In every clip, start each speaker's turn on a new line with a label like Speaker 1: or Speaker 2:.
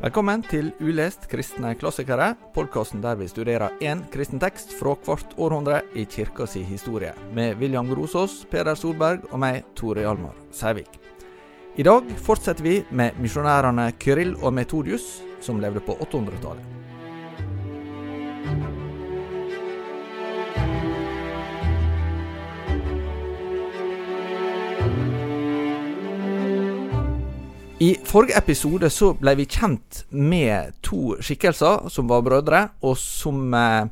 Speaker 1: Velkommen til Ulest kristne klassikere, podkasten der vi studerer én kristen tekst fra hvert århundre i kirka si historie, med William Grosås, Peder Solberg og meg, Tore Hjalmar Sævik. I dag fortsetter vi med misjonærene Kyrill og Metodius, som levde på 800-tallet. I forrige episode så ble vi kjent med to skikkelser som var brødre, og som eh,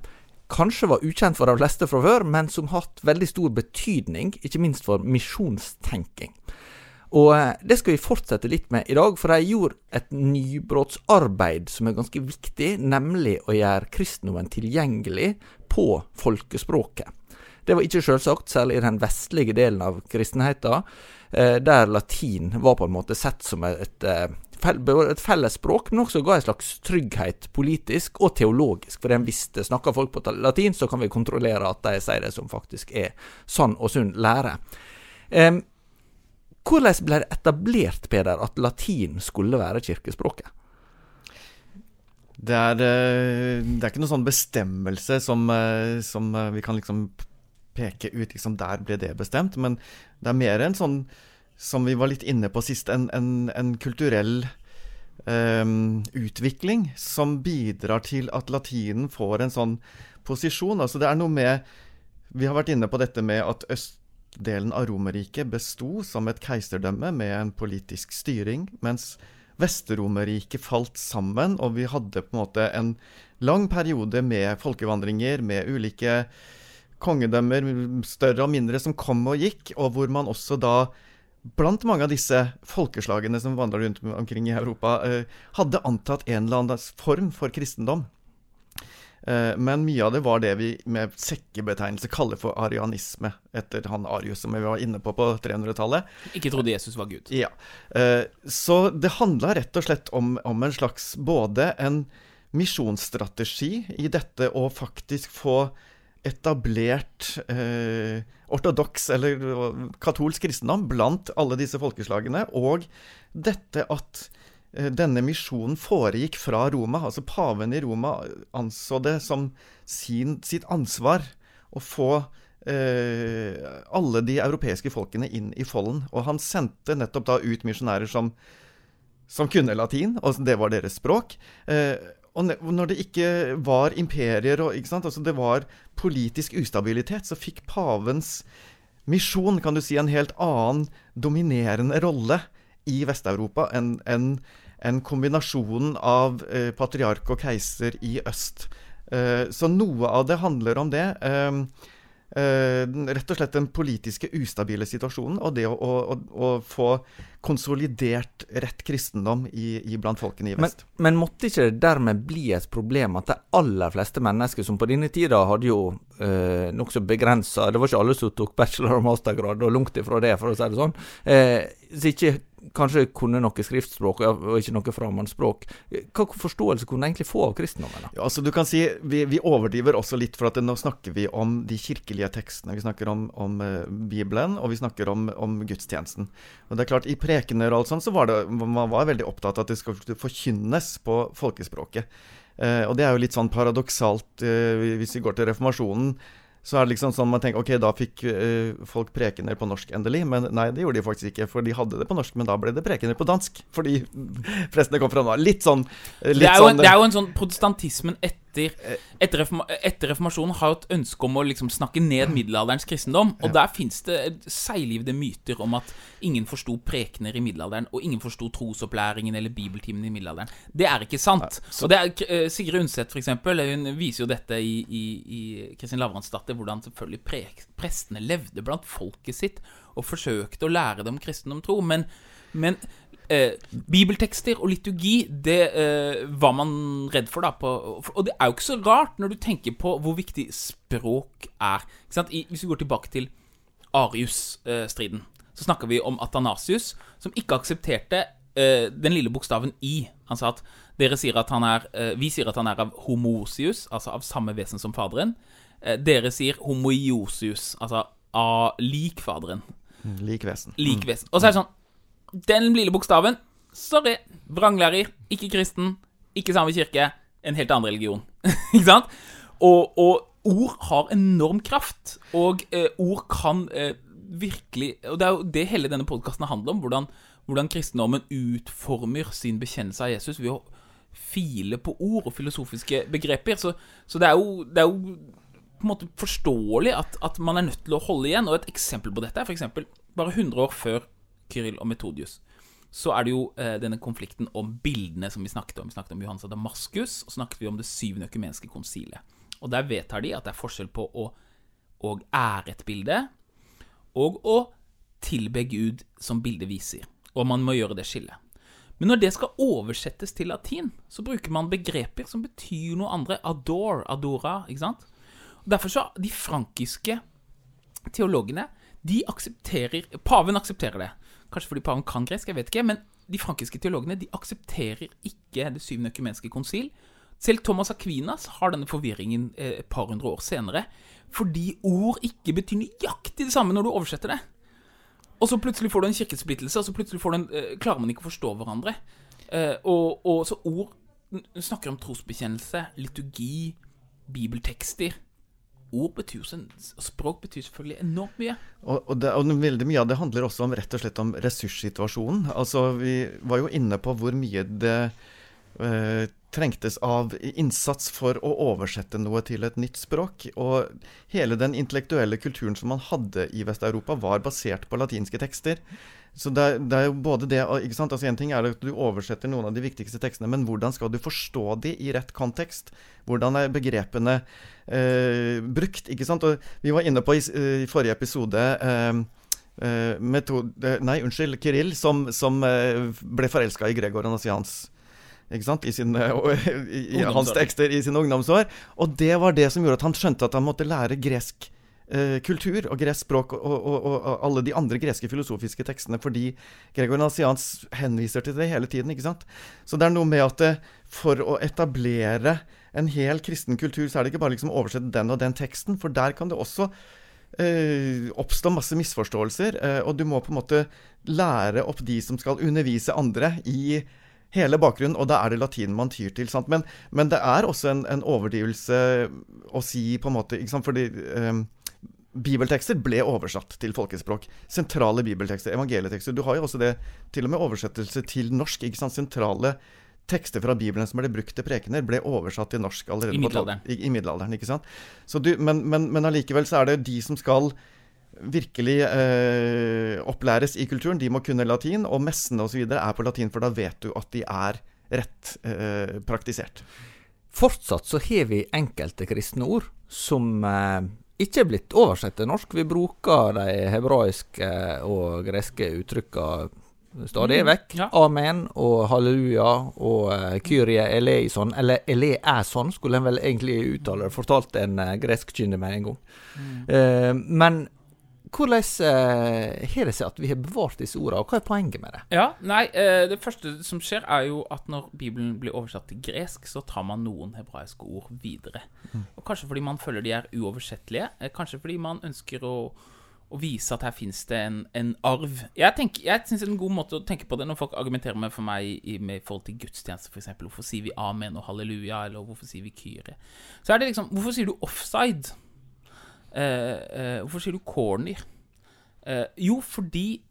Speaker 1: kanskje var ukjent for de fleste fra før, men som har hatt veldig stor betydning, ikke minst for misjonstenking. Og eh, det skal vi fortsette litt med i dag, for de gjorde et nybrottsarbeid som er ganske viktig, nemlig å gjøre kristendommen tilgjengelig på folkespråket. Det var ikke selvsagt, særlig i den vestlige delen av kristenheten, eh, der latin var på en måte sett som et, eh, et fellesspråk, men også ga en slags trygghet politisk og teologisk. For en visste snakker folk på latin, så kan vi kontrollere at de sier det som faktisk er sann og sunn lære. Eh, hvordan ble det etablert, Peder, at latin skulle være kirkespråket?
Speaker 2: Det er, det er, ikke noen sånn bestemmelse som, som vi kan liksom peke ut liksom, Der ble det bestemt. Men det er mer en sånn, som vi var litt inne på sist, en, en, en kulturell um, utvikling som bidrar til at latinen får en sånn posisjon. Altså det er noe med Vi har vært inne på dette med at østdelen av Romerriket besto som et keiserdømme med en politisk styring, mens Vest-Romerriket falt sammen, og vi hadde på en måte en lang periode med folkevandringer, med ulike kongedømmer, større og mindre, som kom og gikk, og hvor man også da Blant mange av disse folkeslagene som vandra rundt omkring i Europa, eh, hadde antatt en eller annen form for kristendom. Eh, men mye av det var det vi med sekkebetegnelse kaller for arianisme, etter han Arius som vi var inne på på 300-tallet.
Speaker 3: Ikke trodde Jesus var Gud.
Speaker 2: Ja. Eh, så det handla rett og slett om, om en slags både en misjonsstrategi i dette å faktisk få etablert eh, ortodoks eller katolsk kristendom blant alle disse folkeslagene, og dette at eh, denne misjonen foregikk fra Roma. Altså paven i Roma anså det som sin, sitt ansvar å få eh, alle de europeiske folkene inn i folden. Og han sendte nettopp da ut misjonærer som, som kunne latin, og det var deres språk. Eh, og når det ikke var imperier og altså det var politisk ustabilitet, så fikk pavens misjon kan du si, en helt annen dominerende rolle i Vest-Europa enn en, en kombinasjonen av eh, patriark og keiser i øst. Eh, så noe av det handler om det. Eh, rett og slett den politiske ustabile situasjonen, og det å, å, å få konsolidert rett kristendom i, i blant folkene i vest.
Speaker 1: Men, men, måtte ikke det dermed bli et problem at de aller fleste mennesker, som på denne tida hadde jo uh, nokså begrensa Det var ikke alle som tok bachelor- og mastergrad, og langt ifra det, for å si det sånn. Uh, så ikke kanskje kunne noe skriftspråk og ikke noe fremmedspråk. Hva forståelse kunne de egentlig få av kristendommen?
Speaker 2: Ja, altså du kan si, Vi, vi overdriver også litt, for at nå snakker vi om de kirkelige tekstene. Vi snakker om, om uh, Bibelen, og vi snakker om, om, gudstjenesten. Og det er klart, I prekener og alt sånt så var det, man var veldig opptatt av at det skulle forkynnes på folkespråket. Eh, og det er jo litt sånn paradoksalt eh, hvis vi går til reformasjonen så er det liksom sånn man tenker ok, da fikk uh, folk prekener på norsk endelig. Men nei, det gjorde de faktisk ikke, for de hadde det på norsk. Men da ble det prekener på dansk, fordi prestene kom fra nå. Litt sånn
Speaker 3: litt det, er sånn, en, det, er jo en, sånn protestantismen etter etter, etter, reformasjonen har jo et ønske om å liksom snakke ned middelalderens kristendom. Og der fins det seiglivede myter om at ingen forsto prekener i middelalderen, og ingen forsto trosopplæringen eller bibeltimen i middelalderen. Det er ikke sant. Og det er, uh, Sigrid Undset, for eksempel, hun viser jo dette i, i, i Kristin Lavransdatter, hvordan selvfølgelig pre prestene levde blant folket sitt og forsøkte å lære dem kristendom tro. Men, men eh, bibeltekster og liturgi, det eh, var man redd for, da. På, og det er jo ikke så rart, når du tenker på hvor viktig språk er. I, hvis vi går tilbake til Arius-striden, så snakker vi om Atanasius, som ikke aksepterte eh, den lille bokstaven i. Han sa at dere sier at han er, eh, vi sier at han er av homosius, altså av samme vesen som Faderen. Eh, dere sier homoiosius, altså av lik Faderen.
Speaker 2: Mm, lik vesen.
Speaker 3: Lik vesen. Og så er det sånn den lille bokstaven Sorry. Vranglærer, ikke kristen, ikke samme kirke, en helt annen religion. ikke sant? Og, og ord har enorm kraft, og eh, ord kan eh, virkelig Og det er jo det hele denne podkasten handler om, hvordan, hvordan kristendommen utformer sin bekjennelse av Jesus ved å file på ord og filosofiske begreper. Så, så det, er jo, det er jo på en måte forståelig at, at, man er nødt til å holde igjen. Og et eksempel på dette er f.eks. bare 100 år før Kyril og Metodius. Så er det jo eh, denne konflikten om bildene som vi snakket om. Vi snakket om Johans av Damaskus, og snakket vi om det syvende økumeniske konsilet. Og der vedtar de at det er forskjell på å, å ære et bilde og å tilbe Gud som bildet viser. Og man må gjøre det skillet. Men når det skal oversettes til latin, så bruker man begreper som betyr noe andre. Adore, adora, ikke sant? Og Derfor så De frankiske teologene de aksepterer Paven aksepterer det. Kanskje fordi paven kan gresk, jeg vet ikke. Men de frankiske teologene de aksepterer ikke det syvende økumenske konsil. Selv Thomas Aquinas har denne forvirringen eh, et par hundre år senere. Fordi ord ikke betyr nøyaktig det samme når du oversetter det. Og så plutselig får du en kirkesplittelse, og så plutselig en, uh, klarer man ikke å forstå hverandre. Uh, og, og, så ord snakker om trosbekjennelse, liturgi, bibeltekster. Ord betyr så, Språk betyr selvfølgelig enormt mye.
Speaker 2: Og, og, det, og, veldig mye av det handler også om rett og slett om ressurssituasjonen. Altså, Vi var jo inne på hvor mye det eh, trengtes av innsats for å oversette noe til et nytt språk. Og hele den intellektuelle kulturen som man hadde i Vest-Europa, var basert på latinske tekster. Så det, det, er jo både det ikke sant? Altså En ting er at du oversetter noen av de viktigste tekstene, men hvordan skal du forstå de i rett kontekst? Hvordan er begrepene eh, brukt? ikke sant? Og vi var inne på i, i forrige episode eh, eh metode, Nei, unnskyld, Kirill, som, som eh, ble forelska i Gregor Anasians ikke sant? I, sin, i, i hans tekster i sine ungdomsår. Og det var det som gjorde at han skjønte at han måtte lære gresk eh, kultur og gresk språk og, og, og, og, alle de andre greske filosofiske tekstene, fordi Gregor Nassians henviser til det hele tiden. ikke sant? Så det er noe med at det, for å etablere en hel kristen kultur, så er det ikke bare liksom oversette den og den teksten, for der kan det også eh, oppstå masse misforståelser, eh, og du må på en måte lære opp de som skal undervise andre i hele bakgrunnen, og da er det latin man tyr til. Men, men, det er også en, en, overdrivelse å si på en måte ikke sant? Fordi um, bibeltekster ble oversatt til folkespråk. Sentrale bibeltekster, evangelietekster. Du har jo også det til og med oversettelse til norsk. ikke sant? Sentrale tekster fra Bibelen som ble brukt til prekener, ble oversatt til norsk allerede
Speaker 3: I middelalderen.
Speaker 2: I, i middelalderen ikke sant? Du, men, men, men allikevel så er det de som skal virkelig eh, opplæres i kulturen, de må kunne latin. Og messene osv. er på latin, for da vet du at de er rett eh, praktisert.
Speaker 1: Fortsatt så har vi enkelte kristne ord som eh, ikke blitt oversett til norsk. Vi bruker de hebraiske og greske uttrykkene stadig mm, vekk. Ja. Amen og halleluja og uh, kyrie eleison, eller eleison, skulle en vel egentlig uttale det. Fortalte en uh, gresk kyndig meg en gang. Mm. Uh, men hvordan uh, har det seg at vi har bevart disse ordene, og hva er poenget med det?
Speaker 3: Ja, nei, uh, Det første som skjer, er jo at når Bibelen blir oversatt til gresk, så tar man noen hebraiske ord videre. Mm. Og Kanskje fordi man føler de er uoversettelige. Uh, kanskje fordi man ønsker å, å vise at her fins det en, en, arv. Jeg, tenker, jeg syns en god måte å tenke på det når folk argumenterer med for meg i, med forhold til gudstjeneste, f.eks. Hvorfor sier vi amen og halleluja, eller hvorfor sier vi kyrie? Så er det liksom Hvorfor sier du offside? Eh, eh, hvorfor sier du corner? Eh, jo, fordi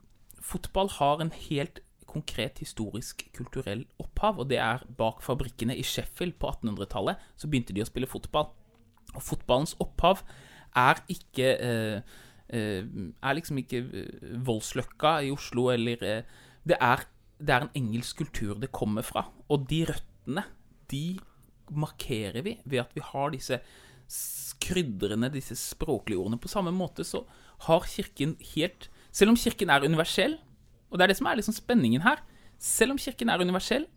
Speaker 3: fotball har en helt konkret historisk, kulturell opphav. Og det er bak fabrikkene i Sheffield på 1800-tallet. Så begynte de å spille fotball. Og fotballens opphav er ikke Er liksom ikke Voldsløkka i Oslo eller det er, det er en engelsk kultur det kommer fra. Og de røttene, de markerer vi ved at vi har disse krydrende disse språklige ordene. På samme måte så har Kirken helt Selv om Kirken er universell, og det er det som er liksom spenningen her Selv om Kirken er universell,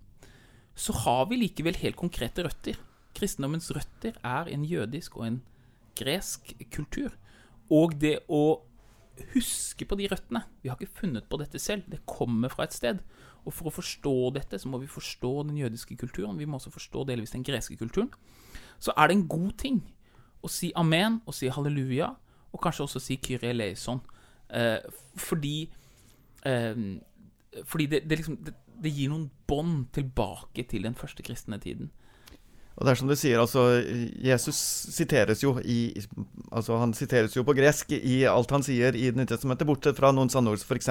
Speaker 3: så har vi likevel helt konkrete røtter. Kristendommens røtter er en jødisk og en gresk kultur. Og det å huske på de røttene Vi har ikke funnet på dette selv. Det kommer fra et sted. Og for å forstå dette, så må vi forstå den jødiske kulturen. Vi må også forstå delvis den greske kulturen. Så er det en god ting å si amen og si halleluja, og kanskje også si kyrie eleison. Eh, fordi eh, fordi det, det, liksom, det, det gir noen bånd tilbake til den første kristne tiden.
Speaker 2: Og det er som du sier, altså Jesus siteres jo i Altså han siteres jo på gresk i alt han sier i Det nye testamentet, bortsett fra noen sannord, f.eks.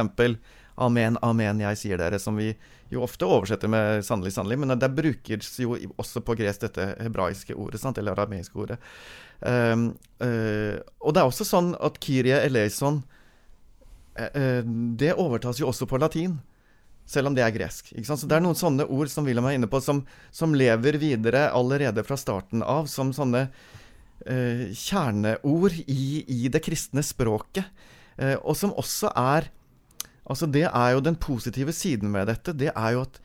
Speaker 2: Amen, amen, jeg sier dere, som vi jo ofte oversetter med sannelig, sannelig. Men det brukes jo også på gresk dette hebraiske ordet, sant, eller arameiske ordet. Um, uh, og det er også sånn at Kyrie eleison uh, Det overtas jo også på latin selv om det er gresk. Så Det er noen sånne ord som Wilhelm er inne på, som, som lever videre allerede fra starten av, som sånne eh, kjerneord i, i, det kristne språket. Eh, og som også er Altså, det er jo den positive siden med dette. Det er jo at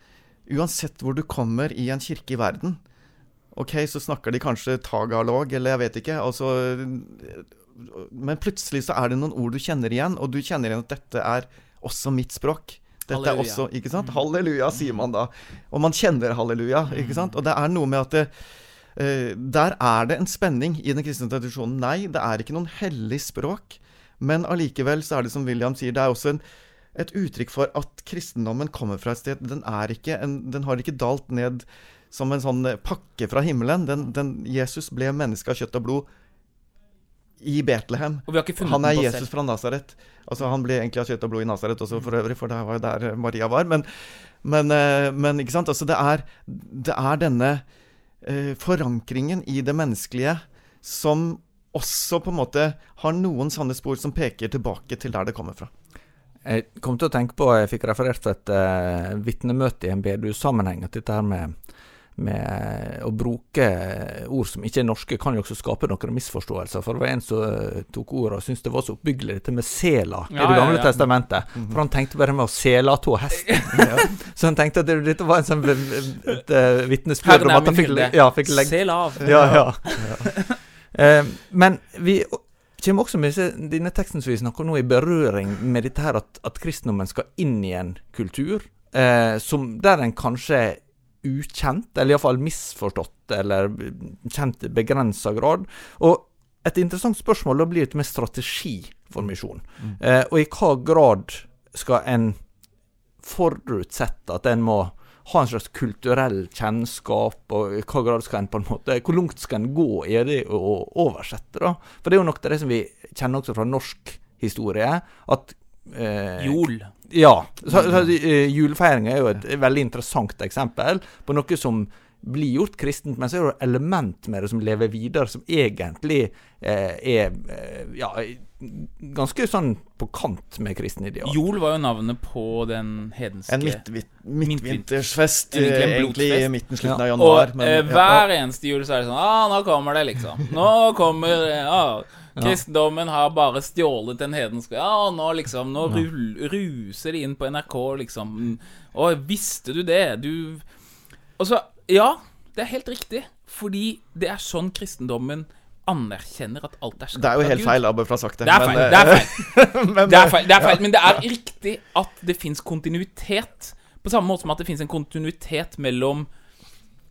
Speaker 2: uansett hvor du kommer i en kirke i verden Ok, så snakker de kanskje tagalog, eller jeg vet ikke. altså men plutselig så er det noen ord du kjenner igjen, og du kjenner igjen at dette er også mitt språk. Dette halleluja. er også, ikke sant? Halleluja, sier man da. Og man kjenner halleluja, ikke sant? Og det er noe med at det, uh, Der er det en spenning i den kristne tradisjonen. Nei, det er ikke noen hellig språk. Men allikevel så er det som William sier, det er også en, et uttrykk for at kristendommen kommer fra et sted. Den, en, den har ikke dalt ned som en sånn pakke fra himmelen. Den, den, Jesus ble menneske av kjøtt og blod i Betlehem. han er Jesus selv. fra Nasaret. Altså, han ble egentlig av kjøtt og blod i Nasaret også, for øvrig, for det var jo der Maria var. Men, men, eh, men ikke sant? Altså, det, er, det er denne eh, forankringen i det menneskelige som også på en måte har noen sanne spor som peker tilbake til der det kommer fra.
Speaker 1: Jeg kom til å tenke på, jeg fikk referert til et uh, vitnemøte i en BDU-sammenheng, at dette her med med å bruke ord som ikke er norske, kan jo også skape noen misforståelser. For det var en som eh, tok ordet og syntes det var så oppbyggelig, dette med sela ja, i Det gamle ja, ja. testamentet. Mhm. For han tenkte bare med å sela to hesten. så han tenkte at det, dette var en sånn et, et, vitnesbyrd om at han fikk, ja, fikk legge
Speaker 3: Sel av.
Speaker 1: Ja, ja. men vi kommer også med denne teksten som vi snakker om nå, i berøring med dette her at, at kristendommen skal inn i en kultur Eh, som, der en kanskje ukjent, eller iallfall misforstått, eller kjent i begrensa grad. Og et interessant spørsmål da blir det med strategi for misjon. Mm. Eh, og i hva grad skal en forutsette at en må ha en slags kulturell kjennskap, og i hva grad skal en på en måte Hvor langt skal en gå i det å oversette, da? For det er jo noe av det som vi kjenner også fra norsk historie, at
Speaker 3: eh, Jol.
Speaker 1: Ja. Så, så, uh, Julefeiringa er jo et veldig interessant eksempel på noe som blir gjort kristent, men så er det element med det som lever videre, som egentlig eh, er eh, ja, ganske sånn på kant med kristne ideal.
Speaker 3: Jol var jo navnet på den hedenske
Speaker 2: En midtvintersfest, midt egentlig i midten, slutten ja. av januar.
Speaker 3: Og men, eh, hver eneste jul så er det sånn Ah, nå kommer det, liksom. Nå kommer ah, Kristendommen har bare stjålet den hedenske Ja, nå liksom Nå ruser de inn på NRK, liksom. Og visste du det? Du Og så Ja, det er helt riktig. Fordi det er sånn kristendommen anerkjenner at alt er skapt
Speaker 2: Det er jo helt feil, Abbe, fra sagt
Speaker 3: det. Er feil. Det er feil. men, det er feil, det er feil. Men det er riktig at det fins kontinuitet. På samme måte som at det fins en kontinuitet mellom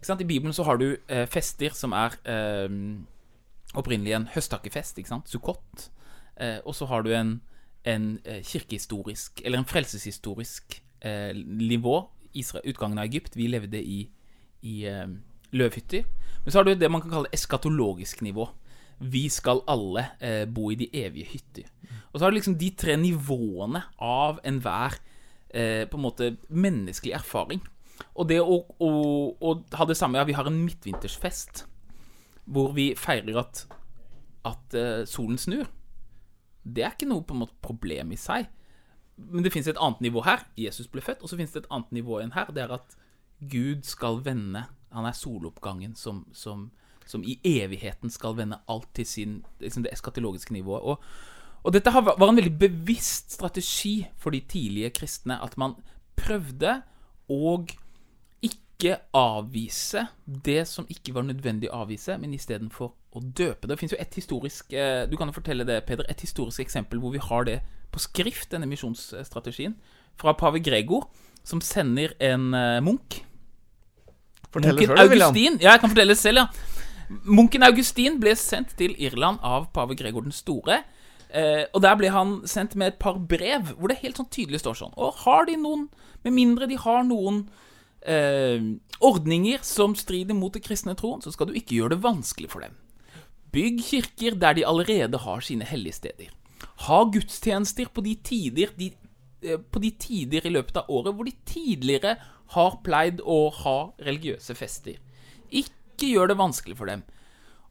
Speaker 3: I Bibelen så har du eh, fester som er eh, opprinnelig en høsttakkefest, ikke sant? Sukkot. Eh, og så har du en, en eh, kirkehistorisk, eller en frelseshistorisk eh, nivå. Israel, utgangen av Egypt. Vi levde i, i eh, løvhytter. Men så har du det man kan kalle eskatologisk nivå. Vi skal alle eh, bo i de evige hytter. Og så har du liksom de tre nivåene av enhver eh, på en måte menneskelig erfaring. Og det å, å, å ha det samme Ja, vi har en midtvintersfest hvor vi feirer at, at uh, solen snur, det er ikke noe på en måte problem i seg. Men det fins et annet nivå her. Jesus ble født. Og så fins det et annet nivå igjen her. Det er at Gud skal vende Han er soloppgangen som, som, som i evigheten skal vende alt til sin, liksom det eskatologiske nivået. Og, og dette var en veldig bevisst strategi for de tidlige kristne. At man prøvde å ikke avvise det som ikke var nødvendig å avvise, men istedenfor å døpe det. Det fins jo et historisk eh, Du kan jo fortelle det, Peder. Et historisk eksempel hvor vi har det på skrift, denne misjonsstrategien, fra pave Gregor, som sender en uh, munk.
Speaker 2: Fortell det sjøl,
Speaker 3: Augustin. Ja, jeg kan fortelle det selv, ja. Munken Augustin ble sendt til Irland av pave Gregor den store Eh, og der ble han sendt med et par brev hvor det helt sånn tydelig står sånn Og har de noen, med mindre de har noen eh, ordninger som strider mot det kristne troen, så skal du ikke gjøre det vanskelig for dem. Bygg kirker der de allerede har sine hellige steder. Ha gudstjenester på de tider de, eh, på de tider i løpet av året hvor de tidligere har pleid å ha religiøse fester. Ikke gjør det vanskelig for dem.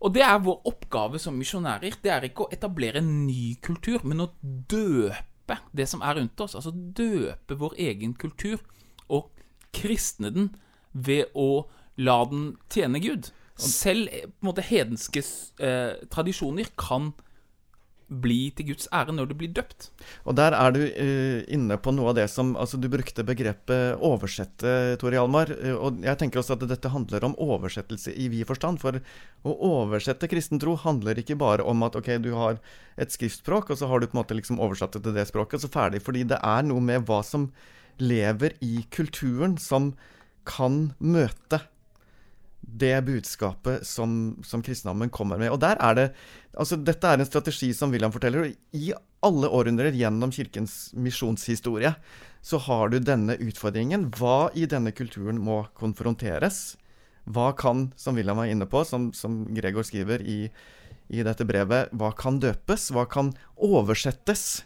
Speaker 3: Og det er vår oppgave som misjonærer. Det er ikke å etablere en ny kultur, men å døpe det som er rundt oss. Altså døpe vår egen kultur og kristne den ved å la den tjene Gud. Selv eh, på en måte hedenske eh, tradisjoner kan bli til Guds ære når du blir døpt.
Speaker 2: Og der er du uh, inne på noe av det som Altså, du brukte begrepet oversette, Tore Hjalmar. Uh, og jeg tenker også at dette handler om oversettelse i vid forstand. For å oversette kristen tro handler ikke bare om at ok, du har et skriftspråk, og så har du på en måte liksom oversatt det til det språket, og så ferdig. Fordi det er noe med hva som lever i kulturen, som kan møte det budskapet som, som kristendommen kommer med. Og der er det Altså, dette er en strategi som William forteller. I alle århundrer gjennom Kirkens misjonshistorie så har du denne utfordringen. Hva i denne kulturen må konfronteres? Hva kan, som William var inne på, som, som Gregor skriver i, i dette brevet, hva kan døpes? Hva kan oversettes?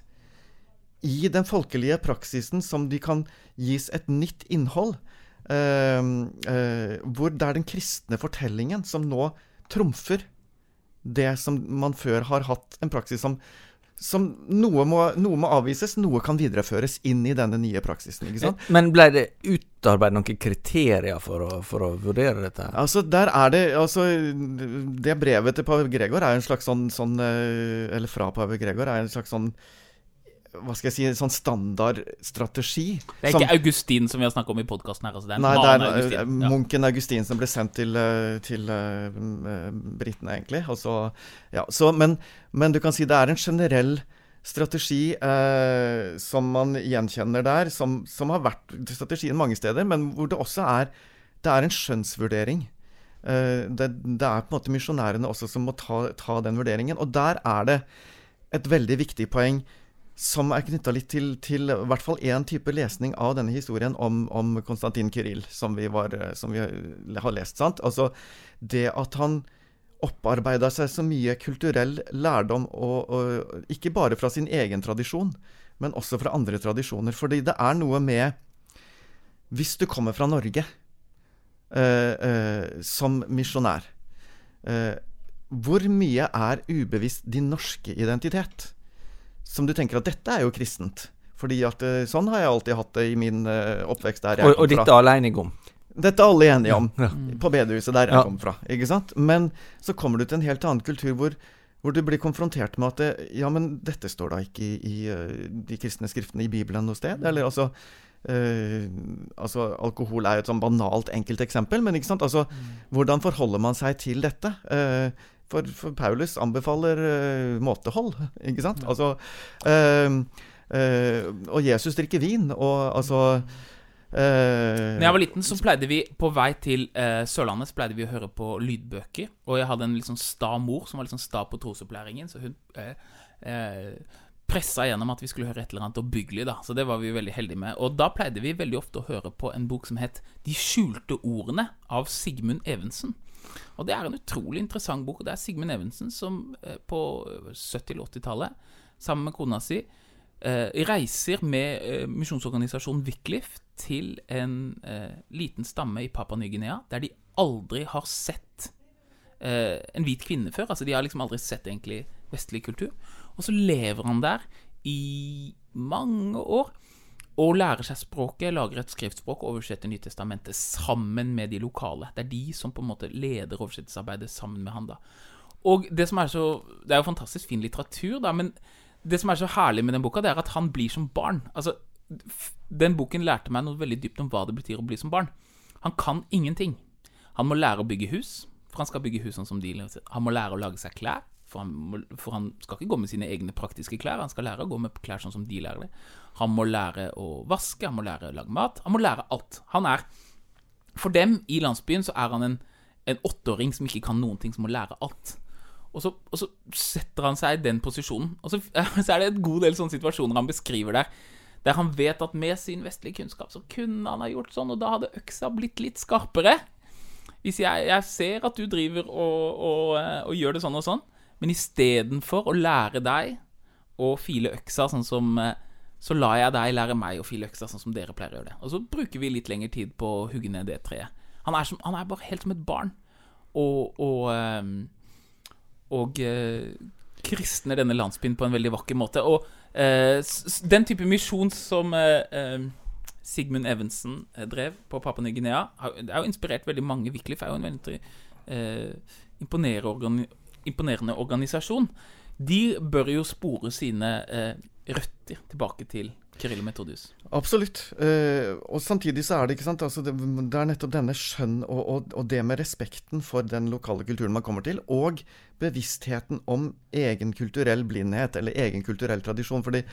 Speaker 2: I den folkelige praksisen som de kan gis et nytt innhold. Eh, eh, hvor det er den kristne fortellingen som nå trumfer det som man før har hatt en praksis som som noe må, noe må, avvises, noe kan videreføres inn i denne nye praksisen. ikke sant?
Speaker 1: Men ble det utarbeidet noen kriterier for å, for å, vurdere dette?
Speaker 2: Altså, der er det altså, Det brevet til pave Gregor er en slags sånn, sånn eh, Eller fra pave Gregor er en slags sånn hva skal jeg si, sånn standardstrategi.
Speaker 3: Det er ikke som, Augustin som vi har snakket om i podkasten her? Altså,
Speaker 2: nei, er Augustin. Munken Augustin som ble sendt til, eh, til uh, britene, egentlig. Altså, ja, så, men, men, du kan si det er en generell strategi uh, som man gjenkjenner der, som, som, har vært strategien mange steder, men hvor det også er Det er en skjønnsvurdering. Uh, det, det, er på en måte misjonærene også som må ta, ta den vurderingen. Og der er det et veldig viktig poeng som er knytta litt til, til, i hvert fall én type lesning av denne historien om, om Konstantin Kyril, som vi, var, som vi, har lest. sant? Altså det at han opparbeida seg så mye kulturell lærdom, og, og, ikke bare fra sin egen tradisjon, men også fra andre tradisjoner. Fordi det er noe med Hvis du kommer fra Norge øh, øh, som misjonær, øh, hvor mye er ubevisst din norske identitet? Som du tenker at dette er jo kristent. Fordi at eh, sånn har jeg alltid hatt det i min uh, oppvekst der
Speaker 1: jeg og, kom fra. Og dette er alle enige om?
Speaker 2: Dette er alle enige om. Ja, ja. På bedehuset der jeg ja. kom fra. Ikke sant? Men så kommer du til en helt annen kultur hvor, hvor du blir konfrontert med at det, Ja, men dette står da ikke i, i de kristne skriftene i Bibelen noe sted? Eller altså uh, altså, Alkohol er et sånn banalt enkelt eksempel, men ikke sant? Altså, mm. hvordan forholder man seg til dette? Uh, for, for Paulus anbefaler uh, måtehold, ikke sant? Altså uh, uh, Og Jesus drikker vin, og altså
Speaker 3: Uh, Når jeg var liten, så pleide vi på vei til uh, Sørlandet Så pleide vi å høre på lydbøker. Og jeg hadde en litt sånn sta mor som var litt sånn sta på trosopplæringen. Så hun uh, pressa gjennom at vi skulle høre et eller annet oppbyggelig. da Så det var vi veldig heldige med. Og da pleide vi veldig ofte å høre på en bok som het De skjulte ordene av Sigmund Evensen. Og det er en utrolig interessant bok. Det er Sigmund Evensen som eh, på 70- 80-tallet, sammen med kona si, eh, reiser med eh, misjonsorganisasjonen Wycliffe til en liten stamme i Papua Ny-Guinea der de aldri har sett en hvit kvinne før. Altså De har liksom aldri sett egentlig vestlig kultur. Og så lever han der i mange år og lærer seg språket, lager et skriftspråk og oversetter Nytestamentet sammen med de lokale. Det er de som på en måte leder oversettelsesarbeidet sammen med han. da. Og Det som er så, det er jo fantastisk fin litteratur, da, men det som er så herlig med den boka, det er at han blir som barn. Altså, Den boken lærte meg noe veldig dypt om hva det betyr å bli som barn. Han kan ingenting. Han må lære å bygge hus, for han skal bygge hus sånn som de Han må lære å lage seg klær, for han, for han, skal ikke gå med sine egne praktiske klær. Han skal lære å gå med klær sånn som de lærer det. Han må lære å vaske, han må lære å lage mat. Han må lære alt. Han er For dem i landsbyen så er han en, en åtteåring som ikke kan noen ting, som må lære alt. Og så, og så setter han seg i den posisjonen. Og så, så er det en god del sånne situasjoner han beskriver der. Der han vet at med sin vestlige kunnskap så kunne han ha gjort sånn, og da hadde øksa blitt litt skarpere. Hvis jeg, jeg ser at du driver og, og, eh, og gjør det sånn og sånn, men istedenfor å lære deg å file øksa sånn som eh, Så lar jeg deg lære meg å file øksa sånn som dere pleier å gjøre det. Og så bruker vi litt lengre tid på å hugge ned det treet. Han er, som, han er bare helt som et barn. Og, og, eh, og kristner denne landsbyen på en veldig vakker måte. Og Eh, den type misjon som eh, eh, Sigmund Evensen drev på Papua Ny-Guinea, er jo inspirert veldig mange. Wiklif er jo en veldig imponerende, organi imponerende organisasjon. De bør jo spore sine røtter tilbake til Kirill og Metodius.
Speaker 2: Absolutt. Eh, og samtidig så er det ikke sant, altså det, det, er nettopp denne skjønn og, og, og, det med respekten for den lokale kulturen man kommer til, og bevisstheten om egen kulturell blindhet, eller egen kulturell tradisjon. fordi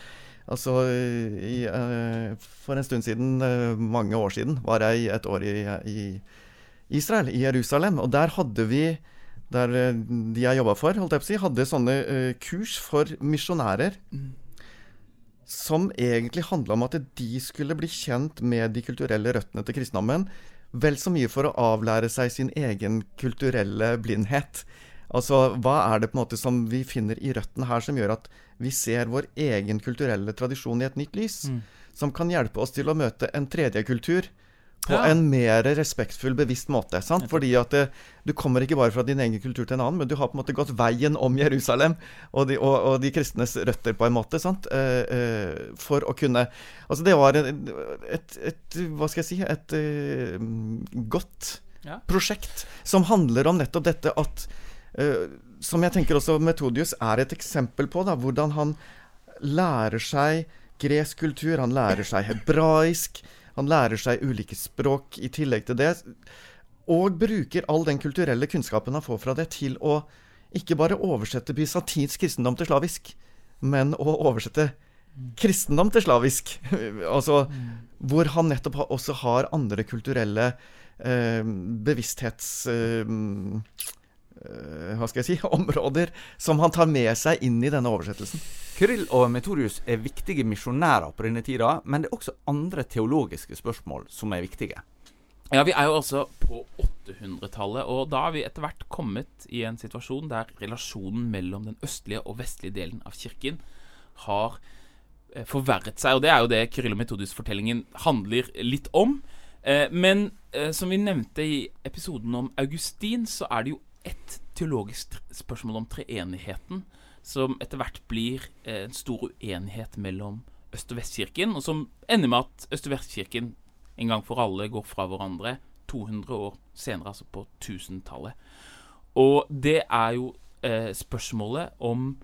Speaker 2: altså i, uh, For en stund siden, uh, mange år siden, var jeg et år i, i Israel, i Jerusalem. Og der hadde vi der de jeg jobba for, holdt jeg på å si, hadde sånne kurs for misjonærer. Mm som egentlig handla om at de skulle bli kjent med de kulturelle røttene til kristendommen, vel så mye for å avlære seg sin egen kulturelle blindhet. Altså, hva er det på en måte som vi finner i røttene her som gjør at vi ser vår egen kulturelle tradisjon i et nytt lys? Mm. Som kan hjelpe oss til å møte en tredje kultur på ja. en mer respektfull, bevisst måte. Sant? Fordi at det, du kommer ikke bare fra din egen kultur til en annen, men du har på en måte gått veien om Jerusalem og de, og, og de kristnes røtter, på en måte. Sant? Eh, eh, for å kunne Altså, det var et, et, et Hva skal jeg si Et uh, godt ja. prosjekt som handler om nettopp dette at uh, Som jeg tenker også Metodius er et eksempel på, da, hvordan han lærer seg gresk kultur, han lærer seg hebraisk. Han lærer seg ulike språk i tillegg til det. Og bruker all den kulturelle kunnskapen han får fra det, til å ikke bare oversette bysantinsk kristendom til slavisk, men å oversette kristendom til slavisk. altså hvor han nettopp også har andre kulturelle eh, bevissthets... Eh, hva skal jeg si, områder som han tar med seg inn i denne oversettelsen.
Speaker 1: Kyrill og Metodius er viktige misjonærer på denne tida, men det er også andre teologiske spørsmål som er viktige.
Speaker 3: Ja, Vi er jo altså på 800-tallet, og da har vi etter hvert kommet i en situasjon der relasjonen mellom den østlige og vestlige delen av kirken har eh, forverret seg. Og det er jo det Kyrill og Metodius-fortellingen handler litt om. Eh, men som vi nevnte i episoden om Augustin, så er det jo et teologisk spørsmål om treenigheten, som etter hvert blir eh, en stor uenighet mellom Øst- og Vestkirken, og som ender med at Øst- og Vestkirken en gang for alle går fra hverandre 200 år senere, altså på 1000-tallet. Og det er jo eh, spørsmålet om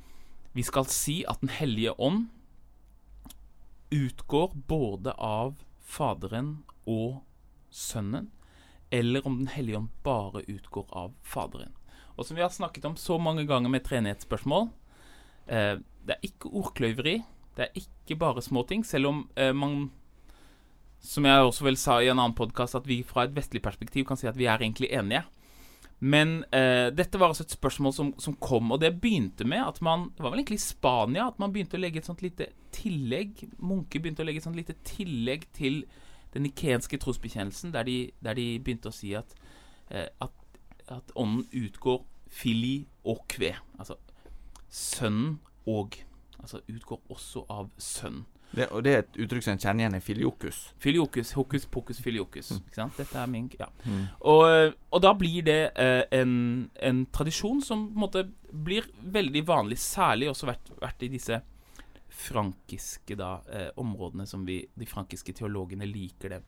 Speaker 3: vi skal si at Den hellige ånd utgår både av Faderen og Sønnen, eller om Den hellige ånd bare utgår av Faderen. Og som vi har snakket om så mange ganger med treenighetsspørsmål, eh, det er ikke ordkløyveri. Det er ikke bare småting, selv om eh, man Som jeg også vel sa i en annen podkast, at vi fra et vestlig perspektiv kan si at vi er egentlig enige. Men eh, dette var altså et spørsmål som, som, kom, og det begynte med at man Det var vel egentlig i Spania at man begynte å legge et sånt lite tillegg Munker begynte å legge et sånt lite tillegg til den nikenske trosbekjennelsen, der de, der de, begynte å si at, eh, at, at, ånden utgår fili og kve. Altså sønnen og. Altså utgår også av sønnen.
Speaker 1: Det, og det er et uttrykk som en kjenner igjen i filiokus.
Speaker 3: Filiokus, hokus pokus filiokus. Mm. Ikke sant? Dette er min Ja. Mm. Og, og, da blir det eh, en, en, tradisjon som på en måte blir veldig vanlig, særlig også vært, vært i disse frankiske da, eh, områdene som vi, de frankiske teologene liker det.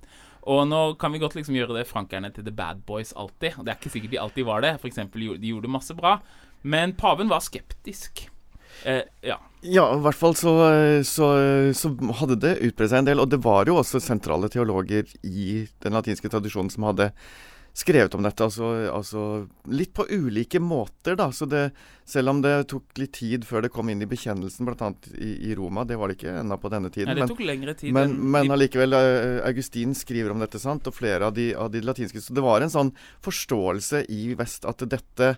Speaker 3: Og nå kan vi godt liksom gjøre det frankerne til the bad boys alltid. Det er ikke sikkert de alltid var det. For eksempel, de gjorde masse bra. Men paven var skeptisk. Eh, ja.
Speaker 2: ja, i hvert fall så, så, så hadde det utbredt seg en del. Og det var jo også sentrale teologer i den latinske tradisjonen som hadde skrevet om dette. Altså, altså, litt på ulike måter, da. Så det, selv om det tok litt tid før det kom inn i bekjennelsen, bl.a. I, i Roma, det var det ikke ennå på denne tiden.
Speaker 3: Nei, det tok lengre tid
Speaker 2: men, men allikevel, uh, Augustin skriver om dette, sant, og flere av de, av de, latinske Så det var en sånn forståelse i vest at dette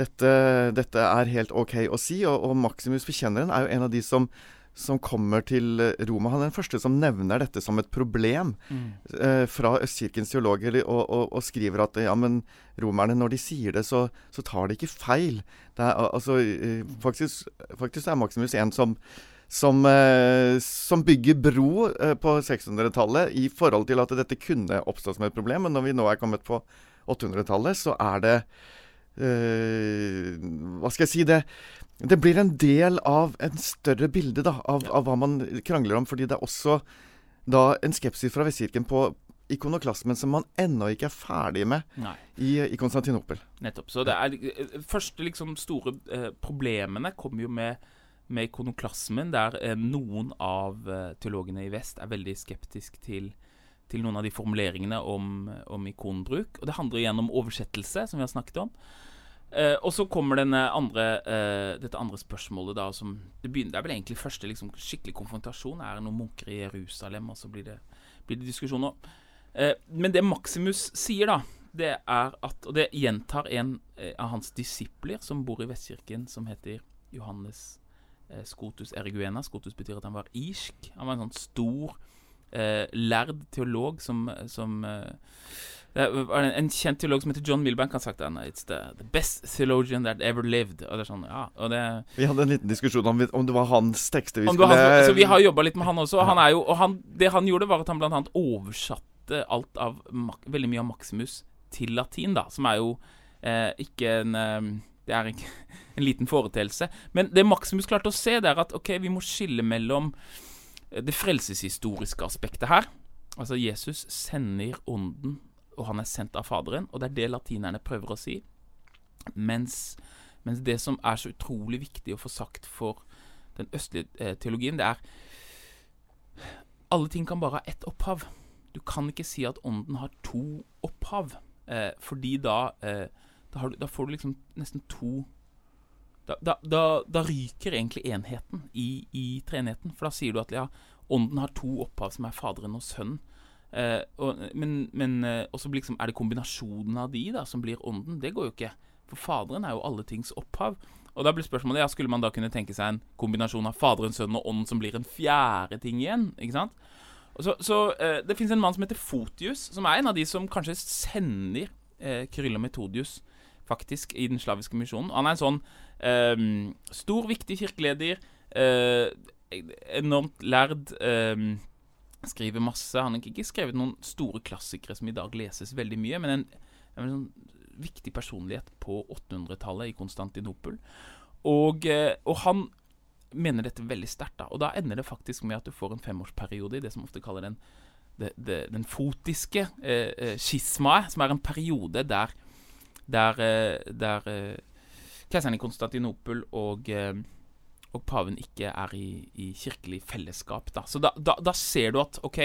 Speaker 2: dette, dette er helt OK å si. Og, og Maximus forkjenneren er jo en av de som, som kommer til Roma. Han er den første som nevner dette som et problem
Speaker 3: Mm.
Speaker 2: eh, fra Østkirkens teologer, og, og, og skriver at ja, men romerne, når de sier det, så, så tar de ikke feil. Er, altså, eh, faktisk, faktisk er Maximus en som som, eh, som bygger bro eh, på 600-tallet i forhold til at dette kunne oppstå som et problem. Men når vi nå er kommet på 800-tallet, så er det eh, Hva skal jeg si det, det blir en del av en større bilde da, av, av hva man krangler om. Fordi det er også da en skepsis fra Vestkirken på ikonoklasmen som man ennå ikke er ferdig med
Speaker 3: Nei.
Speaker 2: i, i Konstantinopel.
Speaker 3: Nettopp. Så det er eh, første liksom store eh, problemene kommer jo med, med ikonoklasmen, der eh, noen av eh, teologene i vest er veldig skeptisk til, til noen av de formuleringene om, om ikonbruk. Og det handler igjen om oversettelse, som vi har snakket om. Eh, og så kommer andre, uh, dette andre spørsmålet, da, som Det, begynner, det er vel egentlig første liksom, skikkelig konfrontasjon. Er det noen munker i Jerusalem? Og så blir det, blir det diskusjon nå. Uh, men det Maximus sier, da, det er at Og det gjentar en av hans disipler som bor i Vestkirken, som heter Johannes Scotus Eriguena. Scotus betyr at han var irsk. Han var en sånn stor, lærd teolog som, som en, en kjent teolog som heter John Milbank, har sagt den. It's the, the best theologian that ever lived. Og det er sånn, ja, og det
Speaker 2: Vi hadde en liten diskusjon om, om det var hans tekster vi skulle
Speaker 3: han, så vi har jobba litt med han også. Og, han jo, og han, det han gjorde, var at han blant annet oversatte alt av veldig mye av Maximus til latin, da. Som er jo eh, ikke en eh, Det er ikke en liten foreteelse. Men det Maximus klarte å se, det er at ok, vi må skille mellom det frelseshistoriske aspektet her. Altså, Jesus sender ånden, og han er sendt av Faderen. Og det er det latinerne prøver å si. Mens, mens det som er så utrolig viktig å få sagt for den østlige eh, teologien, det er Alle ting kan bare ha ett opphav. Du kan ikke si at ånden har to opphav, eh, fordi da eh, da, du, da får du liksom nesten to da, da, da ryker egentlig enheten i, i treenigheten. For da sier du at ja, ånden har to opphav, som er Faderen og Sønnen. Eh, og, men men uh, også liksom, er det kombinasjonen av de da som blir ånden? Det går jo ikke. For Faderen er jo alle tings opphav. Og da blir spørsmålet ja, skulle man da kunne tenke seg en kombinasjon av Faderen, Sønnen og Ånden som blir en fjerde ting igjen? ikke sant? Så, så uh, Det fins en mann som heter Fotius, som er en av de som kanskje sender eh, Kyrill og Metodius faktisk i den slaviske misjonen. Han er en sånn eh, stor, viktig kirkeleder. Eh, enormt lærd. Eh, skriver masse. Han har ikke skrevet noen store klassikere som i dag leses veldig mye, men en, en sånn viktig personlighet på 800-tallet i Konstantinopel. Og, eh, og han mener dette veldig sterkt. Og da ender det faktisk med at du får en femårsperiode i det som ofte kaller den, det, den fotiske eh, eh, skismaet, som er en periode der der, eh, der keiseren i Konstantinopel og, eh, og paven ikke er i, i kirkelig fellesskap. Da. Så da, da, da ser du at OK,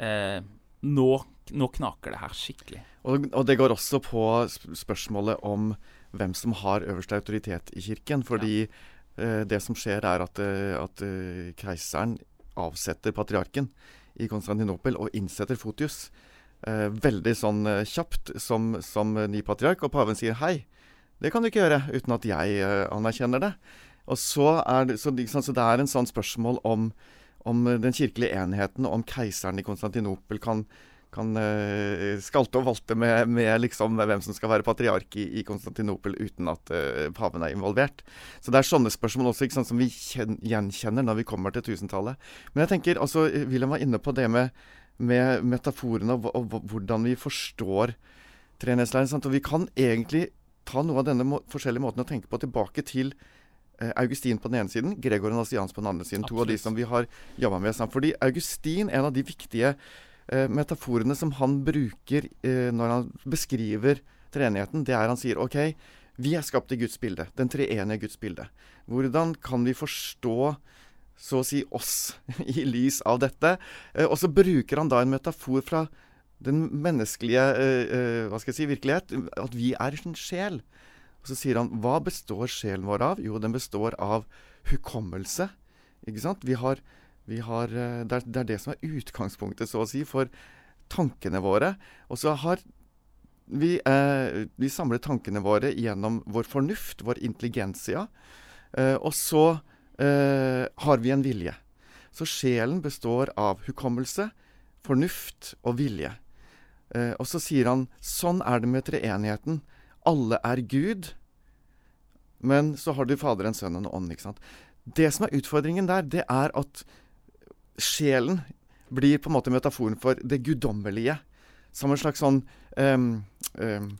Speaker 3: eh, nå, nå knaker det her skikkelig.
Speaker 2: Og, og det går også på spørsmålet om hvem som har øverste autoritet i kirken. Fordi eh, det som skjer, er at, eh, at uh, keiseren avsetter patriarken i Konstantinopel og innsetter Fotius. Eh, veldig sånn eh, kjapt som, som ny patriark. Og paven sier hei, det kan du ikke gjøre uten at jeg anerkjenner det. Og så er det, så, så det er en sånn spørsmål om, om den kirkelige enheten, om keiseren i Konstantinopel kan kan uh, skalte og valte med, med liksom hvem som skal være patriark i, i Konstantinopel uten at uh, paven er involvert. Så det er sånne spørsmål også sant, som vi kjen, gjenkjenner når vi kommer til tusentallet. Men jeg tenker, altså, Wilhelm var inne på det med, med metaforene og, og, og, hvordan vi forstår treenighetsleiren. Og vi kan egentlig ta noe av denne må forskjellige måten å tenke på tilbake til Augustin på den ene siden, Gregor Nassians på den andre siden. To av de som vi har jobba med sammen. Fordi Augustin, en av de viktige eh, metaforene som han bruker eh, når han beskriver treenigheten, det er han sier OK, vi er skapt i Guds bilde. Den treenige Guds bilde. Hvordan kan vi forstå så å si oss i lys av dette? Eh, og så bruker han da en metafor fra den menneskelige eh, eh, hva skal jeg si, virkelighet. At vi er en sjel. Og så sier han hva består sjelen vår av? Jo, den består av hukommelse. Ikke sant? Vi har, vi har, eh, det, er, det er det som er utgangspunktet, så å si, for tankene våre. Og så har vi, eh, vi samler tankene våre gjennom vår fornuft, vår intelligensia. Eh, og så eh, har vi en vilje. Så sjelen består av hukommelse, fornuft og vilje. Eh, og så sier han sånn er det med treenigheten. Alle er Gud, men så har du Faderen, Sønnen og Ånden. ikke sant? Det som er utfordringen der, det er at sjelen blir på en måte metaforen for det guddommelige. Som en slags sånn um, um,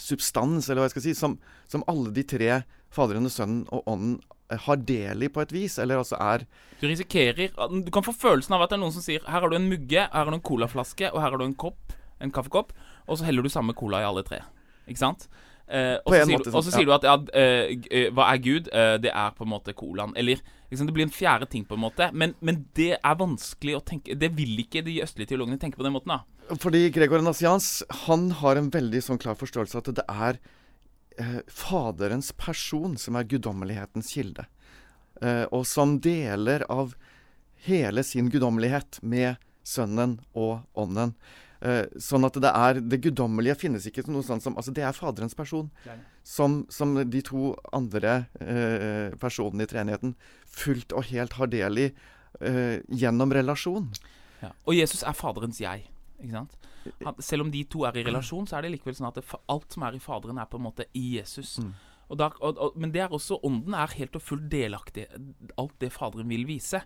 Speaker 2: substans, eller hva jeg skal si, som, som alle de tre, Faderen, Sønnen og Ånden, eh, har del i på et vis, eller altså er
Speaker 3: Du risikerer Du kan få følelsen av at det er noen som sier Her har du en mugge, her har du en colaflaske, og her har du en kopp, en kaffekopp, og så heller du samme cola i alle tre. Ikke sant? Eh, og så sier, du-
Speaker 2: sånn,
Speaker 3: sier du at ja, eh, eh, hva er Gud? Eh, det er på en måte colaen. Eller liksom, det blir en fjerde ting, på en måte. Men, men det er vanskelig å tenke Det vil ikke de østlige teologene tenke på den måten, da.
Speaker 2: Fordi Gregor Nassians han har en veldig sånn klar forståelse at det er eh, Faderens person som er guddommelighetens kilde. Eh, og som deler av hele sin guddommelighet med Sønnen og Ånden. Eh, sånn at det er Det guddommelige finnes ikke noe sånt som Altså, det er Faderens person. Som, som de to andre eh, personene i treenigheten fullt og helt har del i eh, gjennom relasjon.
Speaker 3: Ja. Og Jesus er Faderens jeg. Ikke sant? Han, selv om de to er i relasjon, så er det likevel sånn at det, alt som er i Faderen, er på en måte i Jesus.
Speaker 2: Mm.
Speaker 3: Og da, og, og, men det er også Ånden er helt og fullt delaktig alt det Faderen vil vise.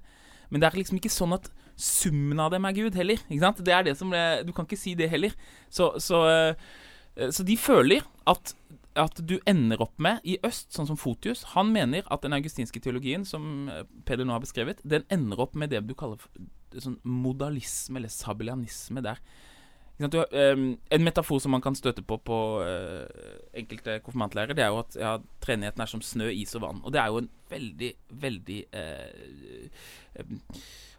Speaker 3: Men det er liksom ikke sånn at summen av dem er Gud heller. Ikke sant? Det er det som Du kan ikke si det heller. Så, så, eh, så de føler at at du ender opp med i øst, sånn som Fotius Han mener at den augustinske teologien, som eh, Peder nå har beskrevet, den ender opp med det du kaller sånn modalisme, eller sabelianisme, der. Ehm, en metafor som man kan støte på på eh, enkelte konfirmantlærere, det er jo at ja, treenigheten er som snø, is og vann. Og det er jo en veldig, veldig eh, em,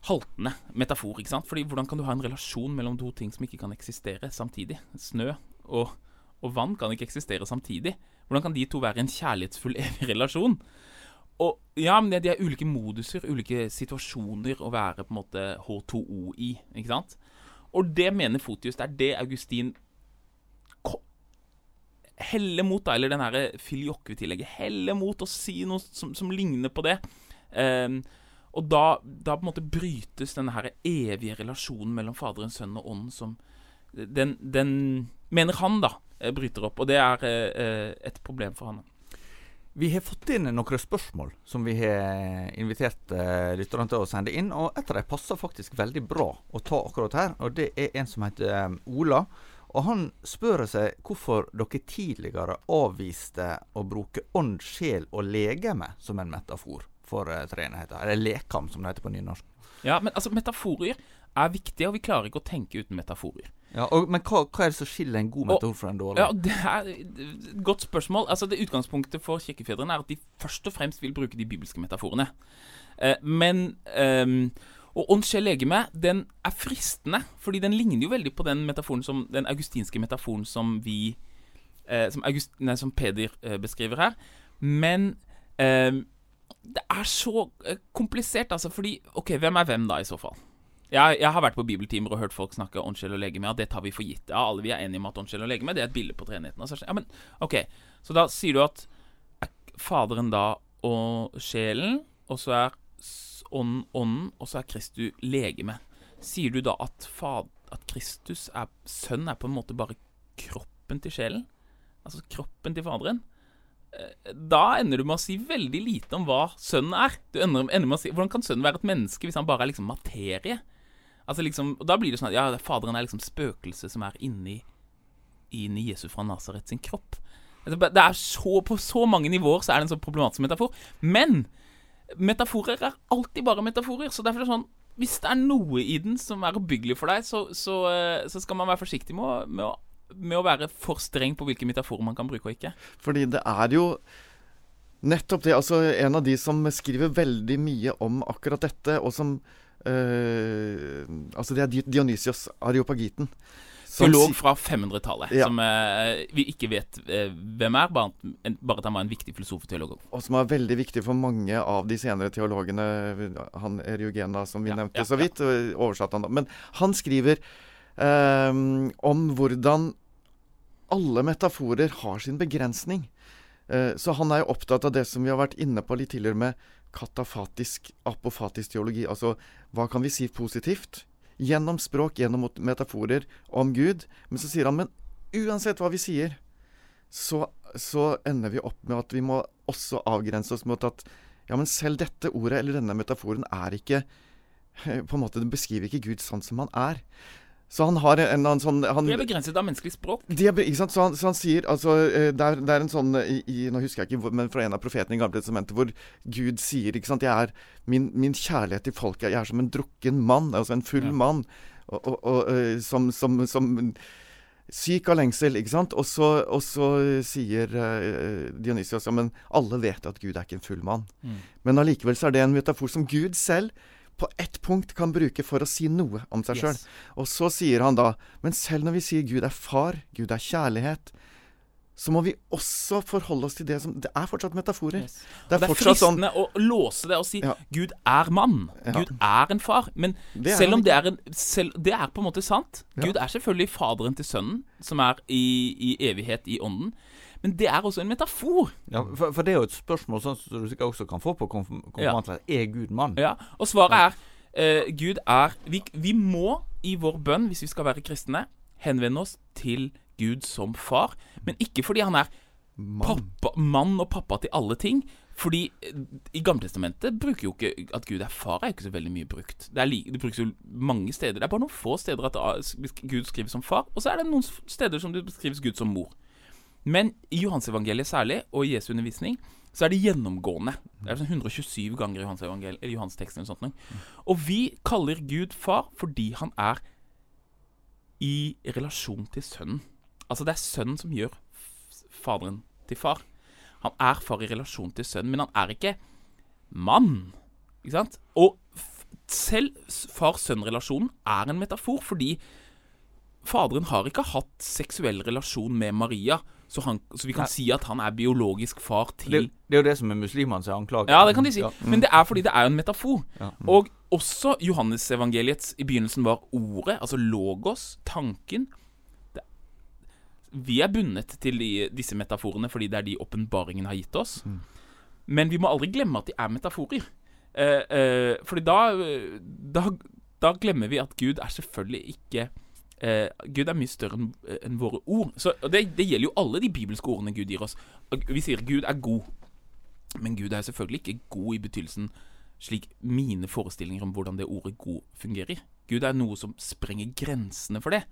Speaker 3: haltende metafor. ikke sant? Fordi hvordan kan du ha en relasjon mellom to ting som ikke kan eksistere samtidig? Snø og, og vann kan ikke eksistere samtidig. Hvordan kan de to være en kjærlighetsfull, evig relasjon? Og ja, men det- De er ulike moduser, ulike situasjoner å være på en måte H2O i. ikke sant? Og det mener Fotius. Det er det Augustin heller mot, da, eller den her filioque-tillegget. Heller mot å si noe som, som ligner på det. Um, og da, da på en måte brytes denne her evige relasjonen mellom Faderen, Sønnen og Ånden som den, den mener han, da, eh, bryter opp. Og det er eh, et problem for han.
Speaker 1: Vi har fått inn noen spørsmål som vi har invitert uh, lytterne til å sende inn. Og et av dem passer faktisk veldig bra å ta akkurat her. Og det er en som heter um, Ola. Og han spør seg hvorfor dere tidligere avviste å bruke ånd, sjel og legeme som en metafor for uh, treenigheter. Eller lekam, som det heter på nynorsk.
Speaker 3: Ja, men altså, metaforer er viktig, og vi klarer ikke å tenke uten metaforer.
Speaker 1: Ja, og, men hva, hva er det som skiller en god metafor fra en dårlig?
Speaker 3: Ja, det er et godt spørsmål. Altså, det Utgangspunktet for kirkefedrene er at de først og fremst vil bruke de bibelske metaforene. Eh, men eh, Og ånd, sjel, legeme, den er fristende, fordi den ligner jo veldig på den metaforen som den augustinske metaforen som vi eh, som, August, nei, som Peder eh, beskriver her. Men ehm, det er så eh, komplisert, altså, fordi OK, hvem er hvem da, i så fall? Jeg, jeg har vært på bibeltimer og hørt folk snakke åndssjel og legeme. Ja, det tar vi for gitt. Ja, alle vi er enige om at åndssjel og legeme det er et bilde på treenigheten. Altså, ja, men ok, Så da sier du at er Faderen da og sjelen, og så er ånden ånden, og så er Kristu legeme. Sier du da at, fad, at Kristus er sønn er på en måte bare kroppen til sjelen? Altså kroppen til Faderen? Eh, Da ender du med å si veldig lite om hva sønnen er. Du ender med å si, Hvordan kan sønnen være et menneske hvis han bare er liksom materie? Altså liksom, og Da blir det sånn at ja, Faderen er liksom spøkelset som er inni Inni Jesus fra Nasaret sin kropp. Altså, Det er så, På så mange nivåer så er det en så problematisk metafor. Men metaforer er alltid bare metaforer. Så derfor er det sånn Hvis det er noe i den som er oppbyggelig for deg, så, så, eh, så skal man være forsiktig med å, med, å, med å være for streng på hvilke metaforer man kan bruke og ikke.
Speaker 2: Fordi det er jo nettopp det. Altså en av de som skriver veldig mye om akkurat dette, og som Altså det er Di- Dionysios Areopagiten.
Speaker 3: Teolog fra 500-tallet,
Speaker 2: Ja.
Speaker 3: som eh, vi ikke vet eh, hvem er, bare, bare at han var en viktig filosof og teolog.
Speaker 2: Og som er veldig viktig for mange av de senere teologene. Han Eriogena, som vi
Speaker 3: Ja,
Speaker 2: nevnte
Speaker 3: ja,
Speaker 2: så vidt, oversatte han da. Men han skriver eh, om hvordan alle metaforer har sin begrensning. Eh, så han er jo opptatt av det som vi har vært inne på litt tidligere med katafatisk, apofatisk teologi. Altså hva kan vi si positivt? Gjennom språk, gjennom metaforer om Gud. Men så sier han men uansett hva vi sier, så, så ender vi opp med at vi må også avgrense oss mot at ja, men selv dette ordet eller denne metaforen er ikke på en måte, Det beskriver ikke Gud sånn som han er. Så han har en, en sånn han,
Speaker 3: De er begrenset av menneskelig språk.
Speaker 2: Er, ikke sant? Så han, så han sier altså eh, det er, det er en sånn i, i, Nå husker jeg ikke, men fra en av profetene i Gamle testamentet, hvor Gud sier ikke sant, jeg er, min, min kjærlighet til folket Jeg er som en drukken mann, altså en full ja. mann, og, og, og, eh, som, som, som syk av lengsel, ikke sant? Og så, og så sier uh, Dionysios ja, men alle vet at Gud er ikke en full mann. Mm. Men allikevel så er det en metafor som Gud selv på ett punkt kan bruke for å si noe om seg sjøl. Yes. Og så sier han da Men selv når vi sier Gud er far, Gud er kjærlighet, så må vi også forholde oss til det som Det er fortsatt metaforer. Yes.
Speaker 3: Det er, det er sånn- fristende sånn, å låse det og si ja. Gud er mann. Ja. Gud er en far. Men selv om det er, en, selv, det er på en måte sant ja. Gud er selvfølgelig faderen til sønnen, som er i, i evighet i ånden. Men det er også en metafor.
Speaker 1: Ja, for, for, det er jo et spørsmål sånn som du sikkert også kan få på konfirmantlæret. Ja. Er Gud mann?
Speaker 3: Ja, og svaret er uh, Gud er vi, vi, må i vår bønn, hvis vi skal være kristne, henvende oss til Gud som far. Men ikke fordi han er pappa, mann og pappa til alle ting. Fordi eh, i Gamletestamentet bruker jo ikke at Gud er far, er jo ikke så veldig mye brukt. Det, like, det brukes jo mange steder. Det er bare noen få steder at Gud skrives som far, og så er det noen steder som det beskrives Gud som mor. Men i Johansevangeliet særlig, og i Jesu undervisning, så er det gjennomgående. Det er sånn 127 ganger i Johansteksten. Johans eller sånt noe. Og vi kaller Gud far fordi han er i relasjon til sønnen. Altså det er sønnen som gjør faderen til far. Han er far i relasjon til sønnen, men han er ikke mann. Ikke sant? Og selv far-sønn-relasjonen er en metafor, fordi faderen har ikke hatt seksuell relasjon med Maria så, han, så, vi kan Nei. si at han er biologisk far til
Speaker 1: Det, det er jo det som er muslimenes anklage.
Speaker 3: Ja, det kan de si. Ja. Mm. Men det er fordi det er en metafor. Ja. Mm. Og også Johannesevangeliets i begynnelsen var ordet, altså logos, tanken. Det, vi er bundet til de, disse metaforene fordi det er de åpenbaringen har gitt oss. Mm. Men vi må aldri glemme at de er metaforer. Eh, eh, fordi da, da, da glemmer vi at Gud er selvfølgelig ikke eh, Gud er mye større enn en våre ord. Så det, det, gjelder jo alle de bibelske ordene Gud gir oss. Vi sier Gud er god, men Gud er selvfølgelig ikke god i betydelsen slik mine forestillinger om hvordan det ordet 'god' fungerer. Gud er noe som sprenger grensene for det.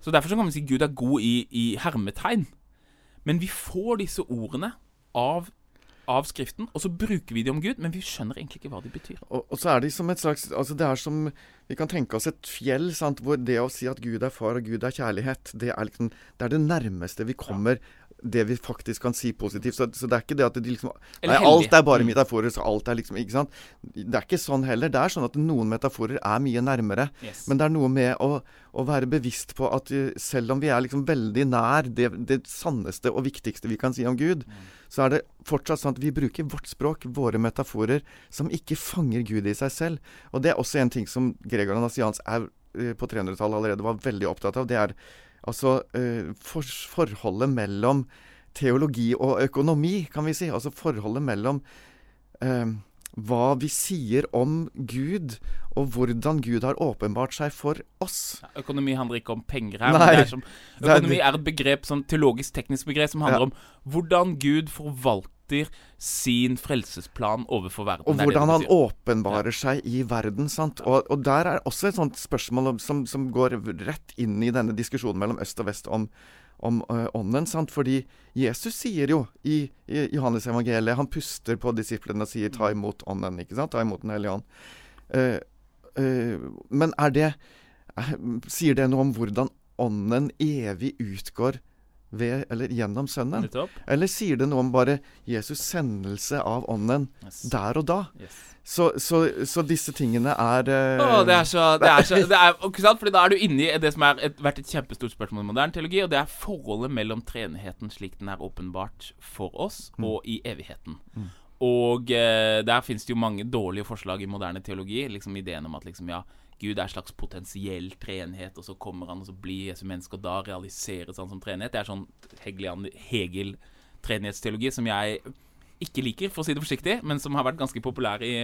Speaker 3: Så Derfor så kan vi si Gud er god i, i hermetegn. Men vi får disse ordene av av Skriften, og så bruker vi de om Gud, men vi skjønner egentlig ikke hva de betyr.
Speaker 2: Og, og så er de som et slags altså Det er som Vi kan tenke oss et fjell sant, hvor det å si at Gud er far og Gud er kjærlighet, det er, liksom, det, er det nærmeste vi kommer ja det vi faktisk kan si positivt. Så, så det er ikke det at de liksom nei, Alt er bare mm. metaforer, så alt er liksom Ikke sant? Det er ikke sånn heller. Det er sånn at noen metaforer er mye nærmere. Yes. Men det er noe med å, å, være bevisst på at eh, selv om vi er liksom veldig nær det, det sanneste og viktigste vi kan si om Gud, mm. så er det fortsatt sånn at vi bruker vårt språk, våre metaforer, som ikke fanger Gud i seg selv. Og det er også en ting som Gregor Anasians er eh, på 300-tallet allerede var veldig opptatt av. Det er Altså eh, for, forholdet mellom teologi og økonomi, kan vi si. Altså forholdet mellom eh, hva vi sier om Gud, og hvordan Gud har åpenbart seg for oss.
Speaker 3: Ja, økonomi handler ikke om penger her. Nei, er som, økonomi er et begrep, sånn teologisk-teknisk begrep som handler ja. om hvordan Gud forvalter sin frelsesplan overfor verden.
Speaker 2: Og hvordan han åpenbarer seg i verden. sant? Og, og, der er også et sånt spørsmål som, som, går rett inn i denne diskusjonen mellom øst og vest om, om uh, ånden. sant? Fordi Jesus sier jo i, i Johannes evangeliet Han puster på disiplene og sier 'ta imot ånden'. ikke sant? Ta imot Den hellige ånd. Uh, uh, men er det Sier det noe om hvordan ånden evig utgår ved, eller gjennom Sønnen? Eller sier det noe om bare Jesus' sendelse av Ånden yes. der og da? Yes. Så, så, så, disse tingene er uh...
Speaker 3: oh, Det er så, det er så det er, ikke sant? Fordi Da er du inne i det som har vært et kjempestort spørsmål i moderne teologi, og det er forholdet mellom treenigheten slik den er åpenbart for oss, mm. og i evigheten. Mm. Og uh, der finnes det jo mange dårlige forslag i moderne teologi. Liksom Ideen om at liksom, ja, Gud er en slags potensiell treenhet, og så kommer han og så blir Jesu menneske, og da realiseres han som treenhet. Det er sånn Hegel-treenighetsteologi som jeg ikke liker, for å si det forsiktig, men som har vært ganske populær i,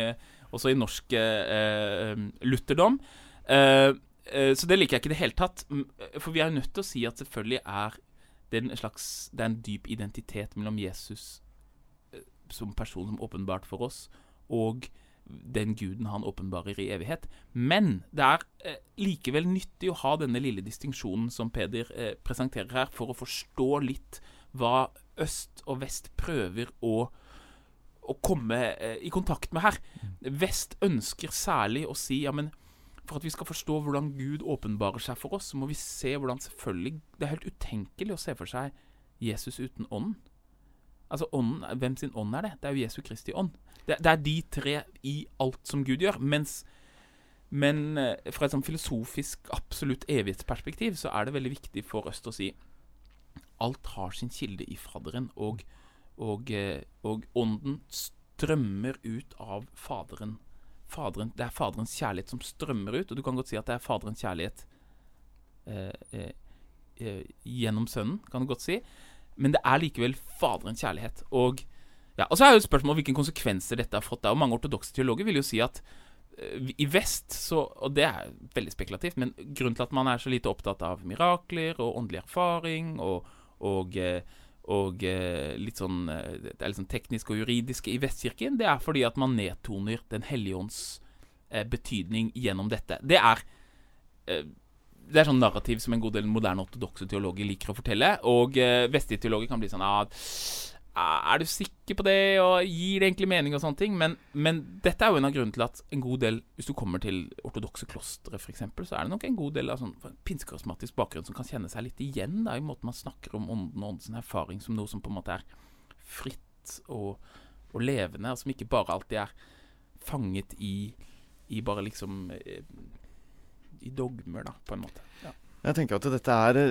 Speaker 3: også i norsk eh, lutherdom. Eh, eh, så det liker jeg ikke i det hele tatt. For vi er nødt til å si at selvfølgelig er det en slags Det er en dyp identitet mellom Jesus eh, som person som åpenbart for oss, og den guden han åpenbarer i evighet. Men det er eh, likevel nyttig å ha denne lille distinksjonen som Peder eh, presenterer her, for å forstå litt hva øst og vest prøver å å komme eh, i kontakt med her. Vest ønsker særlig å si ja, men for at vi skal forstå hvordan Gud åpenbarer seg for oss, så må vi se hvordan selvfølgelig Det er helt utenkelig å se for seg Jesus uten ånden. Altså, ånden, Hvem sin ånd er det? Det er jo Jesu Kristi ånd. Det, det er de tre i alt som Gud gjør. Mens, men eh, fra et sånn filosofisk, absolutt evighetsperspektiv så er det veldig viktig for oss å si alt har sin kilde i Faderen, og, og, eh, og ånden strømmer ut av Faderen. Faderen. Det er Faderens kjærlighet som strømmer ut, og du kan godt si at det er Faderens kjærlighet eh, eh, eh gjennom Sønnen, kan du godt si men det er likevel Faderens kjærlighet. Og, ja, og så er jo spørsmålet hvilke konsekvenser dette har fått. Og mange ortodokse teologer vil jo si at uh, i vest så Og det er veldig spekulativt, men grunnen til at man er så lite opptatt av mirakler og åndelig erfaring og, og, uh, og uh, litt sånn Det er litt sånn teknisk og juridiske i Vestkirken, det er fordi at man nedtoner Den hellige ånds betydning gjennom dette. Det er det er sånn narrativ som en god del moderne ortodokse teologer liker å fortelle. Og eh, vestlige teologer kan bli sånn ah, Er du sikker på det, og gir det egentlig mening, og sånne ting? Men, men dette er jo en av grunnene til at en god del Hvis du kommer til ortodokse klostre, f.eks., så er det nok en god del av sånn pinsekarismatisk bakgrunn som kan kjenne seg litt igjen da, i måten man snakker om ånden og åndens erfaring som noe som på en måte er fritt og, og levende, og som ikke bare alltid er fanget i, i bare liksom eh, i dogmer, da, på en måte. Ja.
Speaker 2: Jeg tenker at dette er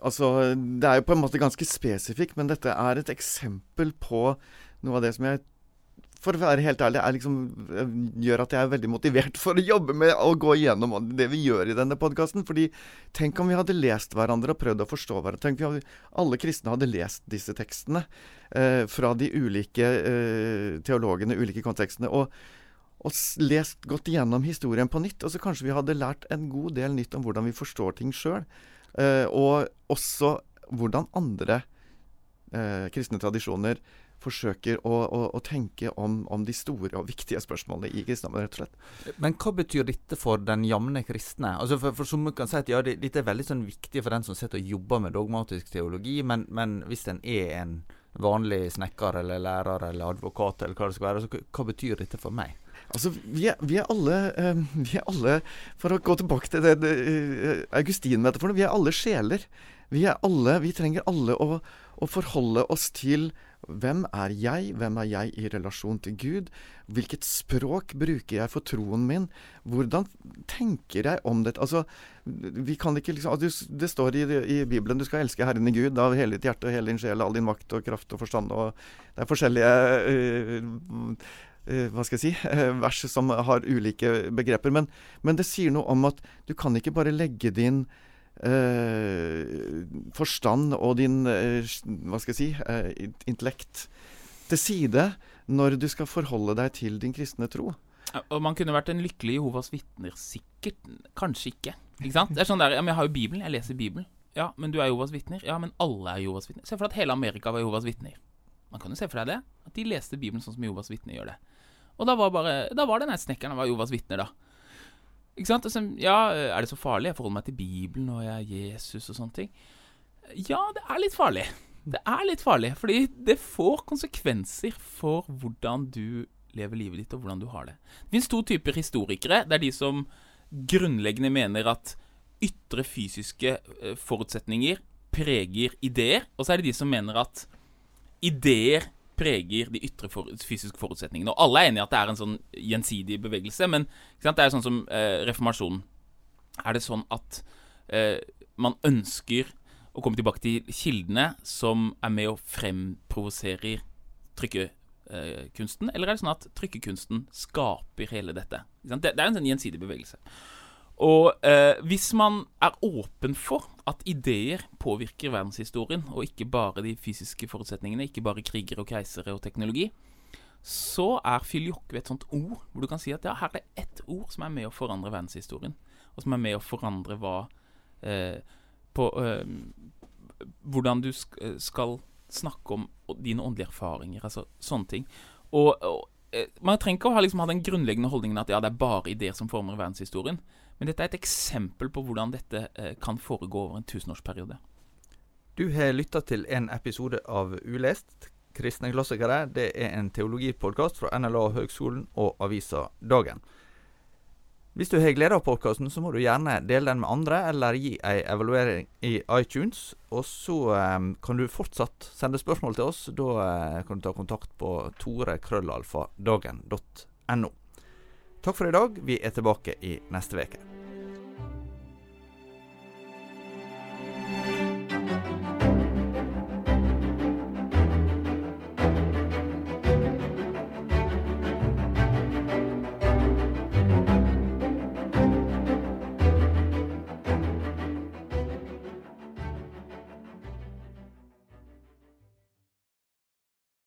Speaker 2: Altså, det er jo på en måte ganske spesifikt, men dette er et eksempel på noe av det som jeg for å være helt ærlig, liksom, gjør at jeg er veldig motivert for å jobbe med å gå igjennom det vi gjør i denne podkasten. Fordi tenk om vi hadde lest hverandre og prøvd å forstå hverandre. Tenk om alle kristne hadde lest disse tekstene eh, fra de ulike eh, teologene, ulike kontekstene. Og og lest godt igjennom historien på nytt. Og så kanskje vi hadde lært en god del nytt om hvordan vi forstår ting sjøl. Eh, og også hvordan andre eh, kristne tradisjoner forsøker å, å, å tenke om, om, de store og viktige spørsmålene i kristendommen, rett og slett.
Speaker 1: Men hva betyr dette for den jevne kristne? Altså for, for Som kan si at ja, det, dette er veldig sånn viktig for den som sitter og jobber med dogmatisk teologi, men, men hvis en er en vanlig snekker eller lærer eller advokat eller hva det skal være, så hva betyr dette for meg?
Speaker 2: Altså, vi er, vi er, alle, uh, vi er alle For å gå tilbake til det, det uh, Augustin-metaforen. Vi er alle sjeler. Vi er alle Vi trenger alle å, å, forholde oss til hvem er jeg? Hvem er jeg i relasjon til Gud? Hvilket språk bruker jeg for troen min? Hvordan tenker jeg om dette? Altså, vi kan ikke liksom altså, Det står i, i, Bibelen du skal elske Herren i Gud av hele ditt hjerte og hele din sjel, all din makt og kraft og forstand. og Det er forskjellige uh, Eh, hva skal jeg si, eh, vers som har ulike begreper. Men, men, det sier noe om at du kan ikke bare legge din eh, forstand og din eh, hva skal jeg si, eh, intellekt til side når du skal forholde deg til din kristne tro.
Speaker 3: Og Man kunne vært en lykkelig Jehovas vitner, sikkert. Kanskje ikke. Ikke sant? Det er sånn der, ja, men Jeg har jo Bibelen, jeg leser Bibelen. Ja, men du er Jehovas vitner. Ja, men alle er Jehovas vitner. Se for deg at hele Amerika var Jehovas vitner. Man kan jo se for deg det. At de leste Bibelen sånn som Jovas vitner gjør det. Og da var, bare, da var denne snekkeren var Jovas vitner, da. Ikke sant? Så, ja, er det så farlig? Jeg forholder meg til Bibelen og jeg er Jesus og sånne ting. Ja, det er litt farlig. Det er litt farlig, fordi det får konsekvenser for hvordan du lever livet ditt, og hvordan du har det. Det fins to typer historikere. Det er de som grunnleggende mener at ytre fysiske eh, forutsetninger preger ideer, og så er det de som mener at ideer preger de ytre for, fysiske forutsetningene. Og alle er enige i at det er en sånn gjensidig bevegelse, men det er sånn som eh, reformasjonen. Er det sånn at eh, man ønsker å komme tilbake til kildene som er med og fremprovoserer trykke trykkekunsten, eller er det sånn at trykkekunsten skaper hele dette? Det, det er en sånn gjensidig bevegelse. Og eh, hvis man er åpen for at ideer påvirker verdenshistorien, og ikke bare de fysiske forutsetningene, ikke bare krigere og keisere og teknologi, så er filioque et sånt ord hvor du kan si at ja, her er det ett ord som er med å forandre verdenshistorien, og som er med å forandre hva eh, på eh, Hvordan du skal snakke om dine åndelige erfaringer, altså sånne ting. Og, og eh, man trenger ikke å ha, liksom, ha den grunnleggende holdningen at ja, det er bare ideer som former verdenshistorien. Men dette er et eksempel på hvordan dette eh, kan foregå over en tusenårsperiode.
Speaker 1: Du har lytta til en episode av Ulest. Kristne klassikere. Det er en teologipodkast fra NLA Høgskolen og avisa Dagen. Hvis du har glede av podkasten, så må du gjerne dele den med andre, eller gi ei evaluering i iTunes. Og så eh, kan du fortsatt sende spørsmål til oss. Da eh, kan du ta kontakt på torekrøllalfadagen.no. Takk for i dag. Vi er tilbake i neste uke.